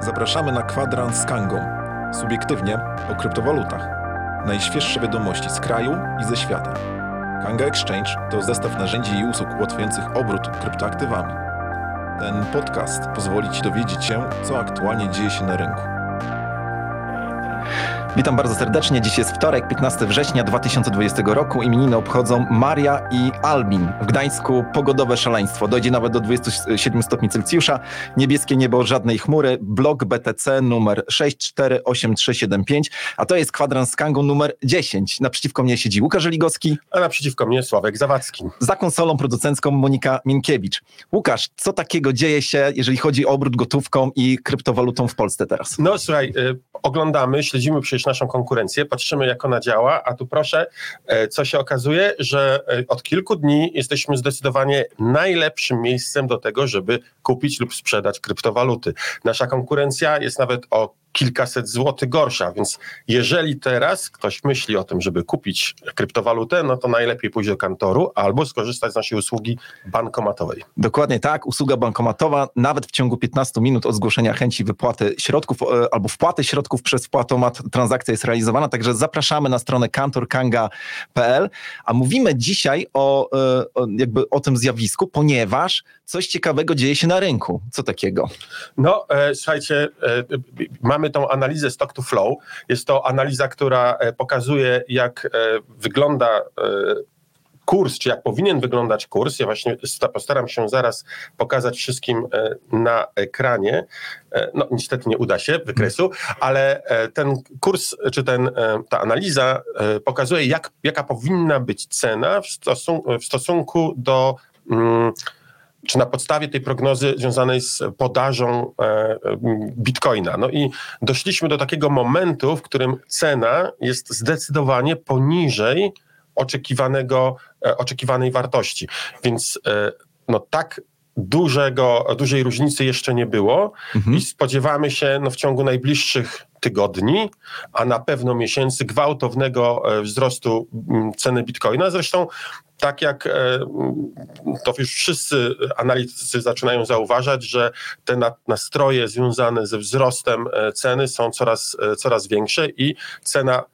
Zapraszamy na kwadrans z Kangą. Subiektywnie o kryptowalutach. Najświeższe wiadomości z kraju i ze świata. Kanga Exchange to zestaw narzędzi i usług ułatwiających obrót kryptoaktywami. Ten podcast pozwoli Ci dowiedzieć się, co aktualnie dzieje się na rynku. Witam bardzo serdecznie. Dziś jest wtorek, 15 września 2020 roku. Imieniny obchodzą Maria i Albin. W Gdańsku pogodowe szaleństwo. Dojdzie nawet do 27 stopni Celsjusza. Niebieskie niebo, żadnej chmury. Blok BTC numer 648375. A to jest kwadrans Kangu numer 10. Naprzeciwko mnie siedzi Łukasz Żeligowski. A naprzeciwko mnie Sławek Zawadzki. Za konsolą producencką Monika Minkiewicz. Łukasz, co takiego dzieje się, jeżeli chodzi o obrót gotówką i kryptowalutą w Polsce teraz? No słuchaj, y, oglądamy, śledzimy przecież naszą konkurencję, patrzymy jak ona działa, a tu proszę, e, co się okazuje, że e, od kilku dni jesteśmy zdecydowanie najlepszym miejscem do tego, żeby kupić lub sprzedać kryptowaluty. Nasza konkurencja jest nawet o kilkaset złotych gorsza, więc jeżeli teraz ktoś myśli o tym, żeby kupić kryptowalutę, no to najlepiej pójść do kantoru albo skorzystać z naszej usługi bankomatowej. Dokładnie tak, usługa bankomatowa nawet w ciągu 15 minut od zgłoszenia chęci wypłaty środków e, albo wpłaty środków przez wpłatomat transakcja jest realizowana, także zapraszamy na stronę kantorkanga.pl, a mówimy dzisiaj o, e, o, jakby o tym zjawisku, ponieważ coś ciekawego dzieje się na rynku. Co takiego? No, e, słuchajcie, e, mamy tą analizę stock to flow. Jest to analiza, która e, pokazuje, jak e, wygląda e, kurs, czy jak powinien wyglądać kurs. Ja właśnie sta- postaram się zaraz pokazać wszystkim na ekranie. No, niestety nie uda się wykresu, ale ten kurs, czy ten, ta analiza pokazuje, jak, jaka powinna być cena w, w stosunku do. Mm, czy na podstawie tej prognozy związanej z podażą e, e, bitcoina. No i doszliśmy do takiego momentu, w którym cena jest zdecydowanie poniżej oczekiwanego, e, oczekiwanej wartości. Więc no tak dużego, dużej różnicy jeszcze nie było Mhm. i spodziewamy się no, w ciągu najbliższych tygodni, a na pewno miesięcy gwałtownego e, wzrostu mm, ceny bitcoina. Zresztą tak jak e, mm, to już wszyscy analitycy zaczynają zauważać, że te na- nastroje związane ze wzrostem e, ceny są coraz, coraz większe i cena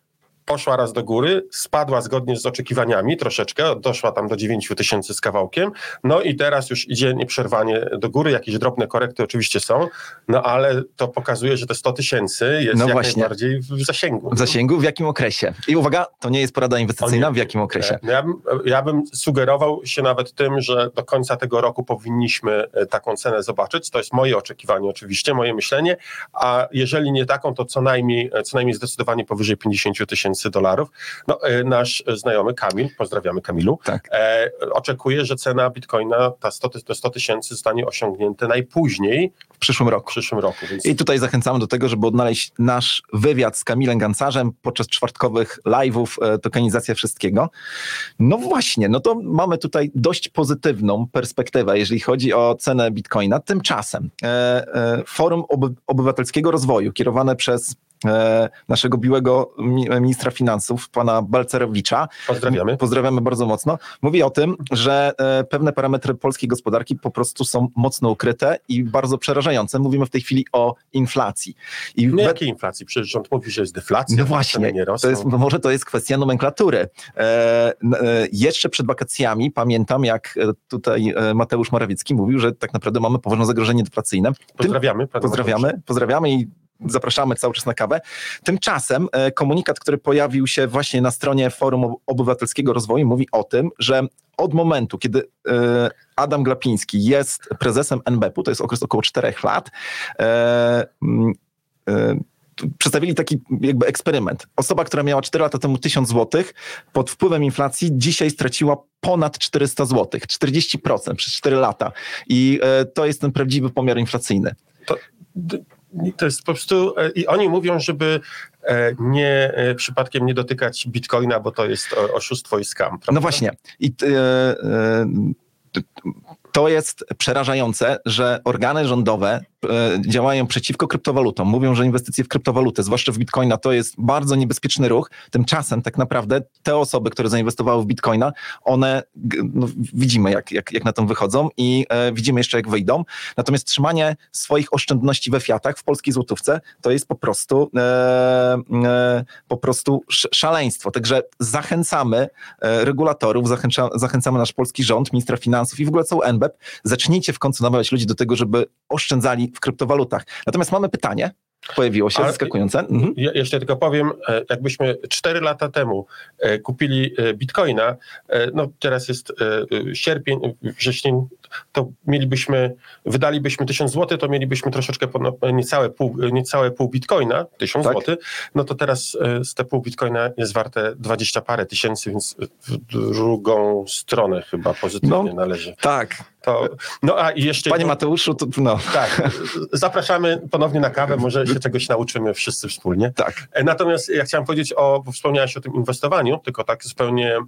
poszła raz do góry, spadła zgodnie z oczekiwaniami troszeczkę, doszła tam do 9 tysięcy z kawałkiem, no i teraz już idzie nieprzerwanie do góry, jakieś drobne korekty oczywiście są, no ale to pokazuje, że te 100 tysięcy jest No jak właśnie. najbardziej w zasięgu. W zasięgu, w jakim okresie? I uwaga, to nie jest porada inwestycyjna, nie. w jakim okresie? E, Ja bym, ja bym sugerował się nawet tym, że do końca tego roku powinniśmy e, taką cenę zobaczyć. To jest moje oczekiwanie oczywiście, moje myślenie, a jeżeli nie taką, to co najmniej, e, co najmniej zdecydowanie powyżej 50 tysięcy dolarów. No, e, nasz znajomy Kamil, pozdrawiamy Kamilu, Tak. e, oczekuje, że cena bitcoina, ta 100, ty- te 100 tysięcy zostanie osiągnięte najpóźniej W przyszłym w roku. przyszłym roku. Więc I tutaj zachęcamy do tego, żeby odnaleźć nasz wywiad z Kamilem Gancarzem podczas czwartkowych live'ów, e, tokenizacja wszystkiego. No właśnie, no to mamy tutaj dość pozytywną perspektywę, jeżeli chodzi o cenę bitcoina. Tymczasem e, e, Forum Oby- Obywatelskiego Rozwoju, kierowane przez naszego biłego mi- ministra finansów, pana Balcerowicza, pozdrawiamy. Pozdrawiamy bardzo mocno. Mówi o tym, że e, pewne parametry polskiej gospodarki po prostu są mocno ukryte i bardzo przerażające. Mówimy w tej chwili o inflacji. I No we- jakiej inflacji? Przecież rząd mówi, że jest deflacja, no właśnie, to jest, może to jest kwestia nomenklatury. E, e, jeszcze przed wakacjami pamiętam, jak e, tutaj e, Mateusz Morawiecki mówił, że tak naprawdę mamy poważne zagrożenie deflacyjne. Tym- Pozdrawiamy. Mateuszu. Pozdrawiamy, pozdrawiamy i zapraszamy cały czas na kawę. Tymczasem e, komunikat, który pojawił się właśnie na stronie Forum Ob- Obywatelskiego Rozwoju mówi o tym, że od momentu, kiedy e, Adam Glapiński jest prezesem NBP-u, to jest okres około czterech lat, e, mm, przedstawili taki jakby eksperyment. Osoba, która miała 4 lata temu 1000 zł, pod wpływem inflacji dzisiaj straciła ponad 400 zł, 40% przez 4 lata. I to jest ten prawdziwy pomiar inflacyjny. D- To jest po prostu, e, i oni mówią, żeby e, nie e, przypadkiem nie dotykać bitcoina, bo to jest oszustwo i skam. Prawda? No właśnie. I e, e, t- to jest przerażające, że organy rządowe e, działają przeciwko kryptowalutom. Mówią, że inwestycje w kryptowaluty, zwłaszcza w bitcoina, to jest bardzo niebezpieczny ruch. Tymczasem tak naprawdę te osoby, które zainwestowały w bitcoina, one no, widzimy, jak, jak, jak na tym wychodzą i e, widzimy jeszcze, jak wyjdą. Natomiast trzymanie swoich oszczędności we fiatach w polskiej złotówce to jest po prostu e, e, po prostu sz- szaleństwo. Także zachęcamy e, regulatorów, zachęca, zachęcamy nasz polski rząd, ministra finansów i w ogóle całą NBEP, zacznijcie w końcu namawiać ludzi do tego, żeby oszczędzali w kryptowalutach. Natomiast mamy pytanie, pojawiło się, Ale- zaskakujące. Mhm. Ja jeszcze tylko powiem, e, jakbyśmy 4 lata temu e, kupili e, bitcoina, no teraz jest sierpień, wrzesień, to mielibyśmy, wydalibyśmy 1000 zł, to mielibyśmy troszeczkę ponad, niecałe pół, niecałe pół bitcoina, 1000 Tak. zł, no to teraz z te pół bitcoina jest warte 20 parę tysięcy, więc w drugą stronę chyba pozytywnie No. należy. Tak. To, no a jeszcze... Panie Mateuszu, to, no, tak, zapraszamy ponownie na kawę, może się czegoś nauczymy wszyscy wspólnie. tak. Natomiast ja chciałem powiedzieć o, bo wspomniałeś o tym inwestowaniu, tylko tak zupełnie mm,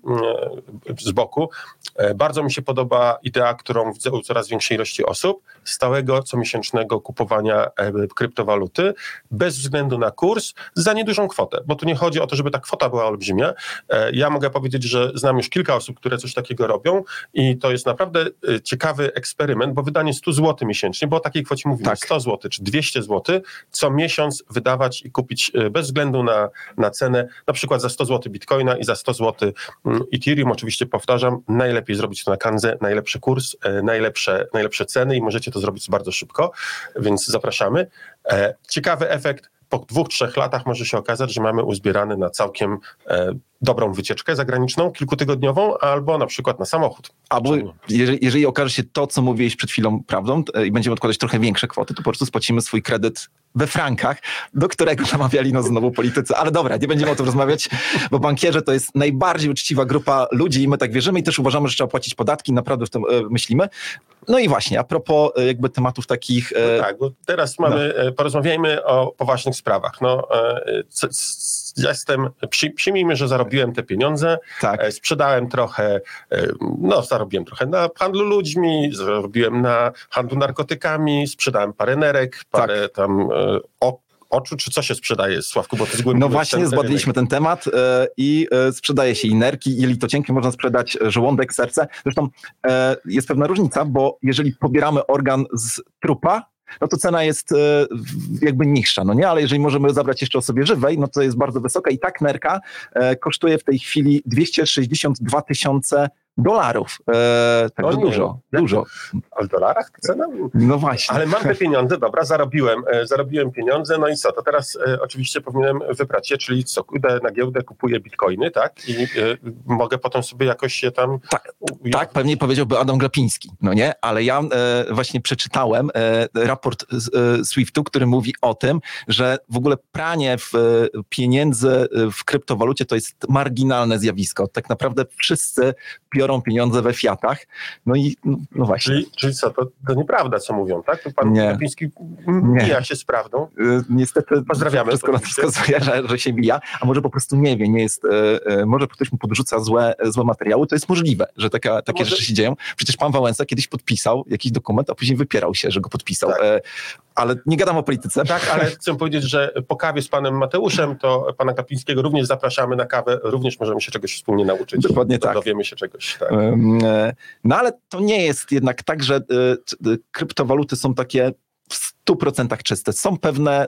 z boku. E, Bardzo mi się podoba idea, którą widzę u coraz większej ilości osób, stałego comiesięcznego kupowania e, kryptowaluty bez względu na kurs za niedużą kwotę, bo tu nie chodzi o to, żeby ta kwota była olbrzymia. E, Ja mogę powiedzieć, że znam już kilka osób, które coś takiego robią i to jest naprawdę e, ciekawy eksperyment, bo wydanie 100 zł miesięcznie, bo o takiej kwocie mówimy, Tak. 100 zł czy 200 zł, co miesiąc wydawać i kupić bez względu na, na cenę, na przykład za 100 zł bitcoina i za 100 zł mm, Ethereum, oczywiście powtarzam, najlepiej zrobić to na kanze, najlepszy kurs, najlepsze, najlepsze ceny i możecie to zrobić bardzo szybko, więc zapraszamy. E, Ciekawy efekt, po dwóch, trzech latach może się okazać, że mamy uzbierany na całkiem e, dobrą wycieczkę zagraniczną, kilkutygodniową, albo na przykład na samochód. Albo jeżeli, jeżeli okaże się to, co mówiłeś przed chwilą prawdą t- i będziemy odkładać trochę większe kwoty, to po prostu spłacimy swój kredyt we frankach, do którego namawiali nas znowu politycy. Ale dobra, nie będziemy o tym rozmawiać, bo bankierze to jest najbardziej uczciwa grupa ludzi i my tak wierzymy i też uważamy, że trzeba płacić podatki, naprawdę w tym e, myślimy. No i właśnie, a propos e, jakby tematów takich... E, No tak, bo teraz mamy, e, porozmawiajmy o poważnych sprawach. No, e, c, c, jestem, przy, przyjmijmy, że zarobiłem te pieniądze, tak. e, sprzedałem trochę, e, no zarobiłem trochę na handlu ludźmi, zarobiłem na handlu narkotykami, sprzedałem parę nerek, parę tam e, o, oczu, czy co się sprzedaje, Sławku, bo to jest głęboki No właśnie, ten zbadaliśmy ten temat i sprzedaje się i nerki, i jelitocienki, można sprzedać żołądek, serce. Zresztą jest pewna różnica, bo jeżeli pobieramy organ z trupa, no to cena jest e, jakby niższa, no nie? Ale jeżeli możemy zabrać jeszcze osobie żywej, no to jest bardzo wysoka i tak nerka e, kosztuje w tej chwili 262 tysiące dolarów. E, także O nie. dużo, dużo. A w dolarach cena? No właśnie. Ale mam te pieniądze, dobra, zarobiłem, e, zarobiłem pieniądze, no i co, to teraz e, oczywiście powinienem wybrać je, czyli co, idę na giełdę, kupuję bitcoiny, tak, i e, mogę potem sobie jakoś się tam... Tak, u- Tak, pewnie powiedziałby Adam Glapiński, no nie? Ale ja e, właśnie przeczytałem e, raport z, e, Swiftu, który mówi o tym, że w ogóle pranie w, e, pieniędzy e, w kryptowalucie to jest marginalne zjawisko. Tak naprawdę wszyscy biorą pieniądze we fiatach. No i no, właśnie. Czyli, czyli co, to, to nieprawda, co mówią, tak? To pan Nie. Kapiński mija się z prawdą. E, Niestety Pozdrawiamy, wszystko na to wskazuje, że, że się bija, a może po prostu nie wie, nie jest, e, e, może ktoś mu podrzuca złe, złe materiały, to jest możliwe, że taka, takie może- rzeczy się dzieją. Przecież pan Wałęsa kiedyś podpisał jakiś dokument, a później wypierał się, że go podpisał. Tak. E, ale nie gadam o polityce. Tak, ale chcę powiedzieć, że po kawie z panem Mateuszem, to pana Kapińskiego również zapraszamy na kawę, również możemy się czegoś wspólnie nauczyć. Dokładnie tak. Dowiemy się czegoś, tak. E, No ale to nie jest jednak tak, że e, e, kryptowaluty są takie w 100% czyste. Są pewne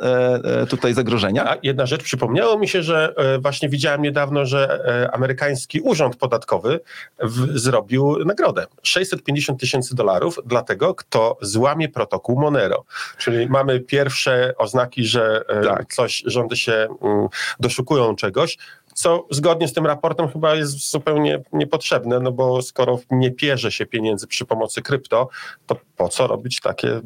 tutaj zagrożenia. A jedna rzecz, przypomniało mi się, że właśnie widziałem niedawno, że amerykański urząd podatkowy w, zrobił nagrodę. 650 tysięcy dolarów dla tego, kto złamie protokół Monero. Czyli mamy pierwsze oznaki, że Tak. coś, rządy się mm, doszukują czegoś, co zgodnie z tym raportem chyba jest zupełnie niepotrzebne, no bo skoro nie pierze się pieniędzy przy pomocy krypto, to po co robić takie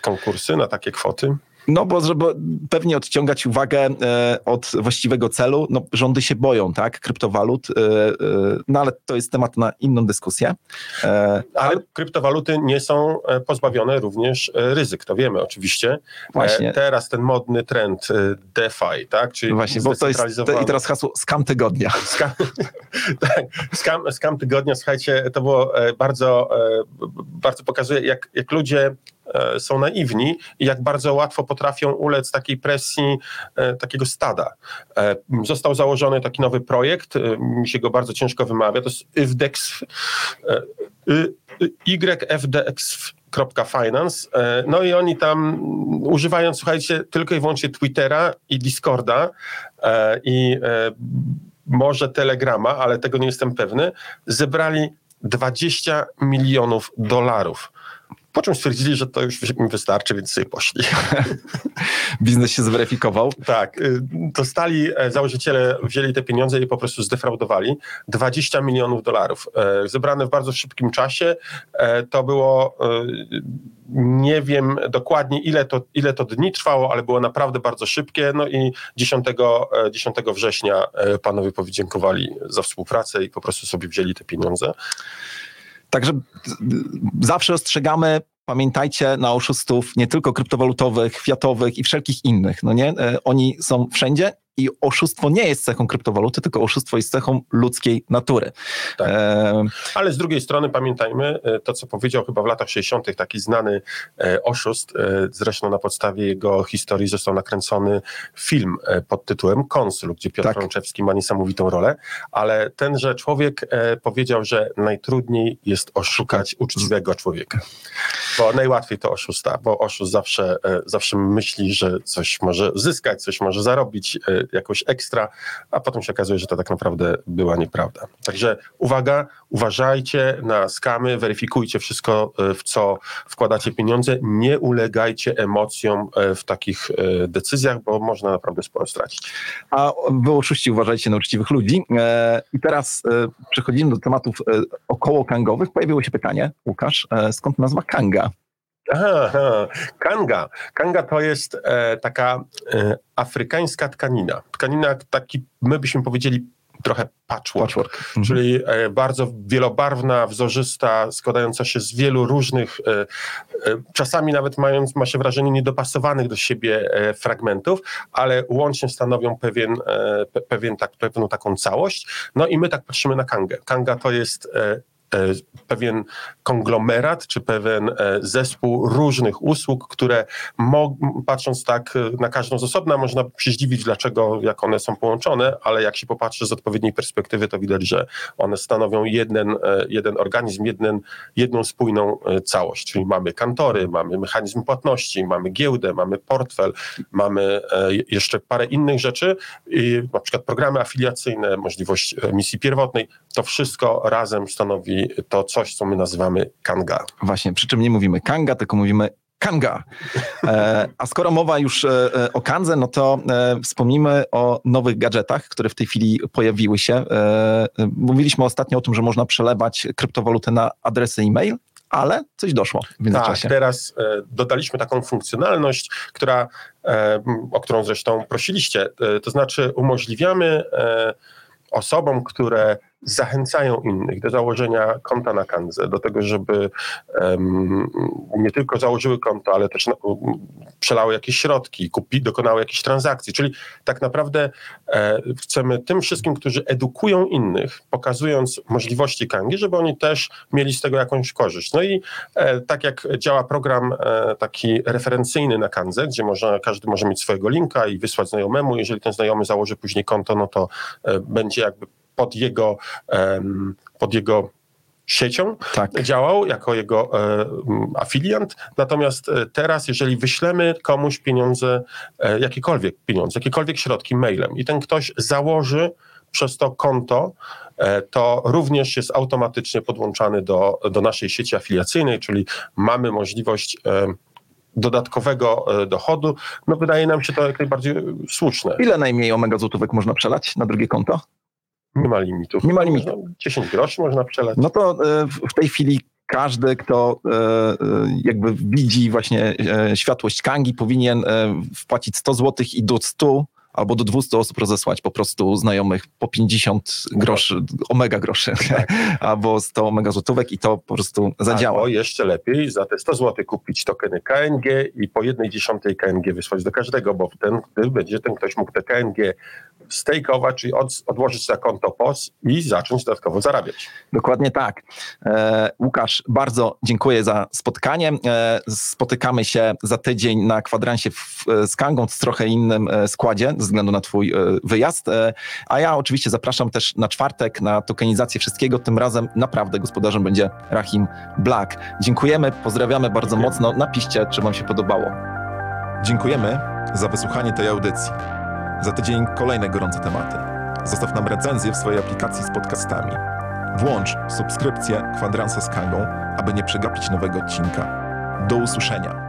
konkursy na takie kwoty? No bo żeby pewnie odciągać uwagę e, od właściwego celu, no rządy się boją, tak, kryptowalut, e, e, no ale to jest temat na inną dyskusję. E, Ale kryptowaluty nie są pozbawione również ryzyk, to wiemy oczywiście. Właśnie. Teraz ten modny trend DeFi, tak? Czyli Właśnie, bo to jest zdecentralizowany- i teraz hasło skam tygodnia. Skam, tak, skam, skam tygodnia, słuchajcie, to było bardzo, bardzo pokazuje, jak, jak ludzie są naiwni i jak bardzo łatwo potrafią ulec takiej presji e, takiego stada. E, Został założony taki nowy projekt, e, mi się go bardzo ciężko wymawia, to jest IFDEX, e, y- y- YFDX.finance. E, No i oni tam mm, używają, słuchajcie, tylko i wyłącznie Twittera i Discorda e, i e, może Telegrama, ale tego nie jestem pewny, zebrali 20 milionów dolarów. Po czym stwierdzili, że to już im wystarczy, więc sobie poszli. Biznes się zweryfikował. Tak, y, dostali, e, założyciele wzięli te pieniądze i po prostu zdefraudowali. 20 milionów dolarów. E, Zebrane w bardzo szybkim czasie. E, To było, nie wiem dokładnie ile to, ile to dni trwało, ale było naprawdę bardzo szybkie. No i 10, e, 10 września panowie podziękowali za współpracę i po prostu sobie wzięli te pieniądze. Także zawsze ostrzegamy, pamiętajcie na oszustów nie tylko kryptowalutowych, fiatowych i wszelkich innych. No nie? E, Oni są wszędzie i oszustwo nie jest cechą kryptowaluty, tylko oszustwo jest cechą ludzkiej natury. Tak. E, Ale z drugiej strony pamiętajmy e, to, co powiedział chyba w latach 60. taki znany e, oszust, e, zresztą na podstawie jego historii został nakręcony film pod tytułem Konsul, gdzie Piotr Tak. Frączewski ma niesamowitą rolę, ale tenże człowiek powiedział, że najtrudniej jest oszukać uczciwego człowieka. Bo najłatwiej to oszusta, bo oszust zawsze, e, zawsze myśli, że coś może zyskać, coś może zarobić, e, jakoś ekstra, a potem się okazuje, że to tak naprawdę była nieprawda. Także uwaga, uważajcie na skamy, weryfikujcie wszystko, e, w co wkładacie pieniądze, nie ulegajcie emocjom w takich decyzjach, bo można naprawdę sporo stracić. a wy oszuści uważajcie na uczciwych ludzi. I teraz przechodzimy do tematów e, około kangowych. Pojawiło się pytanie, Łukasz, skąd nazwa kanga? Aha, aha. Kanga. Kanga to jest e, taka e, afrykańska tkanina. Tkanina taki, my byśmy powiedzieli, trochę patchwork. Patchwork. Mhm. Czyli e, bardzo wielobarwna, wzorzysta, składająca się z wielu różnych, e, e, czasami nawet mając, ma się wrażenie, niedopasowanych do siebie e, fragmentów, ale łącznie stanowią pewien, e, pe, pewien tak, pewną taką całość. No i my tak patrzymy na Kangę. Kanga to jest e, pewien konglomerat, czy pewien e, zespół różnych usług, które patrząc tak e, na każdą z osobna, można się zdziwić, dlaczego, jak one są połączone, ale jak się popatrzy z odpowiedniej perspektywy, to widać, że one stanowią jeden, e, jeden organizm, jeden, jedną spójną e, całość. Czyli mamy kantory, mamy mechanizm płatności, mamy giełdę, mamy portfel, mamy e, jeszcze parę innych rzeczy, i na przykład programy afiliacyjne, możliwość misji pierwotnej. To wszystko razem stanowi to coś, co my nazywamy Kanga. Właśnie, przy czym nie mówimy kanga, tylko mówimy kanga. E, a skoro mowa już e, e, o kandze, no to e, wspomnijmy o nowych gadżetach, które w tej chwili pojawiły się. E, e, mówiliśmy ostatnio o tym, że można przelewać kryptowalutę na adresy e-mail, ale coś doszło w Tak, międzyczasie. teraz e, dodaliśmy taką funkcjonalność, która, o którą zresztą prosiliście. To znaczy umożliwiamy osobom, które zachęcają innych do założenia konta na Kanze, do tego, żeby em, nie tylko założyły konto, ale też um, przelały jakieś środki, kupi, dokonały jakichś transakcji. Czyli tak naprawdę e, chcemy tym wszystkim, którzy edukują innych, pokazując możliwości Kangi, żeby oni też mieli z tego jakąś korzyść. No i e, tak jak działa program e, taki referencyjny na Kandze, gdzie można, każdy może mieć swojego linka i wysłać znajomemu, jeżeli ten znajomy założy później konto, no to e, będzie jakby pod jego, pod jego siecią Tak. działał jako jego e, m, afiliant. Natomiast e, teraz, jeżeli wyślemy komuś pieniądze, e, jakiekolwiek pieniądze, jakiekolwiek środki mailem i ten ktoś założy przez to konto, to również jest automatycznie podłączany do, do naszej sieci afiliacyjnej, czyli mamy możliwość dodatkowego dochodu. No wydaje nam się to jak najbardziej słuszne. Ile najmniej omega złotówek można przelać na drugie konto? Nie ma limitów. Nie ma. Można- 10 groszy można przelać. No to e, w- tej chwili każdy, kto e, e, jakby widzi właśnie światłość Kangi, powinien wpłacić 100 zł i do 100 albo do 200 osób rozesłać po prostu znajomych po 50 groszy, omega groszy, albo 100 omega złotówek i to po prostu zadziała. Albo jeszcze lepiej za te 100 zł kupić tokeny KNG i po jednej dziesiątej KNG wysłać do każdego, bo ten, wtedy będzie ten ktoś mógł te KNG stejkować, czyli od, odłożyć na konto POS i zacząć dodatkowo zarabiać. Dokładnie tak. E, Łukasz, bardzo dziękuję za spotkanie. E, spotykamy się za tydzień na kwadransie w, z Kangą w trochę innym e, składzie względu na Twój e, wyjazd. E, a ja oczywiście zapraszam też na czwartek na tokenizację wszystkiego. Tym razem naprawdę gospodarzem będzie Rahim Black. Dziękujemy, pozdrawiamy bardzo Dziękuję. mocno. Napiszcie, czy Wam się podobało. Dziękujemy za wysłuchanie tej audycji. Za tydzień kolejne gorące tematy. Zostaw nam recenzję w swojej aplikacji z podcastami. Włącz subskrypcję Kwadransa z Kangą, aby nie przegapić nowego odcinka. Do usłyszenia.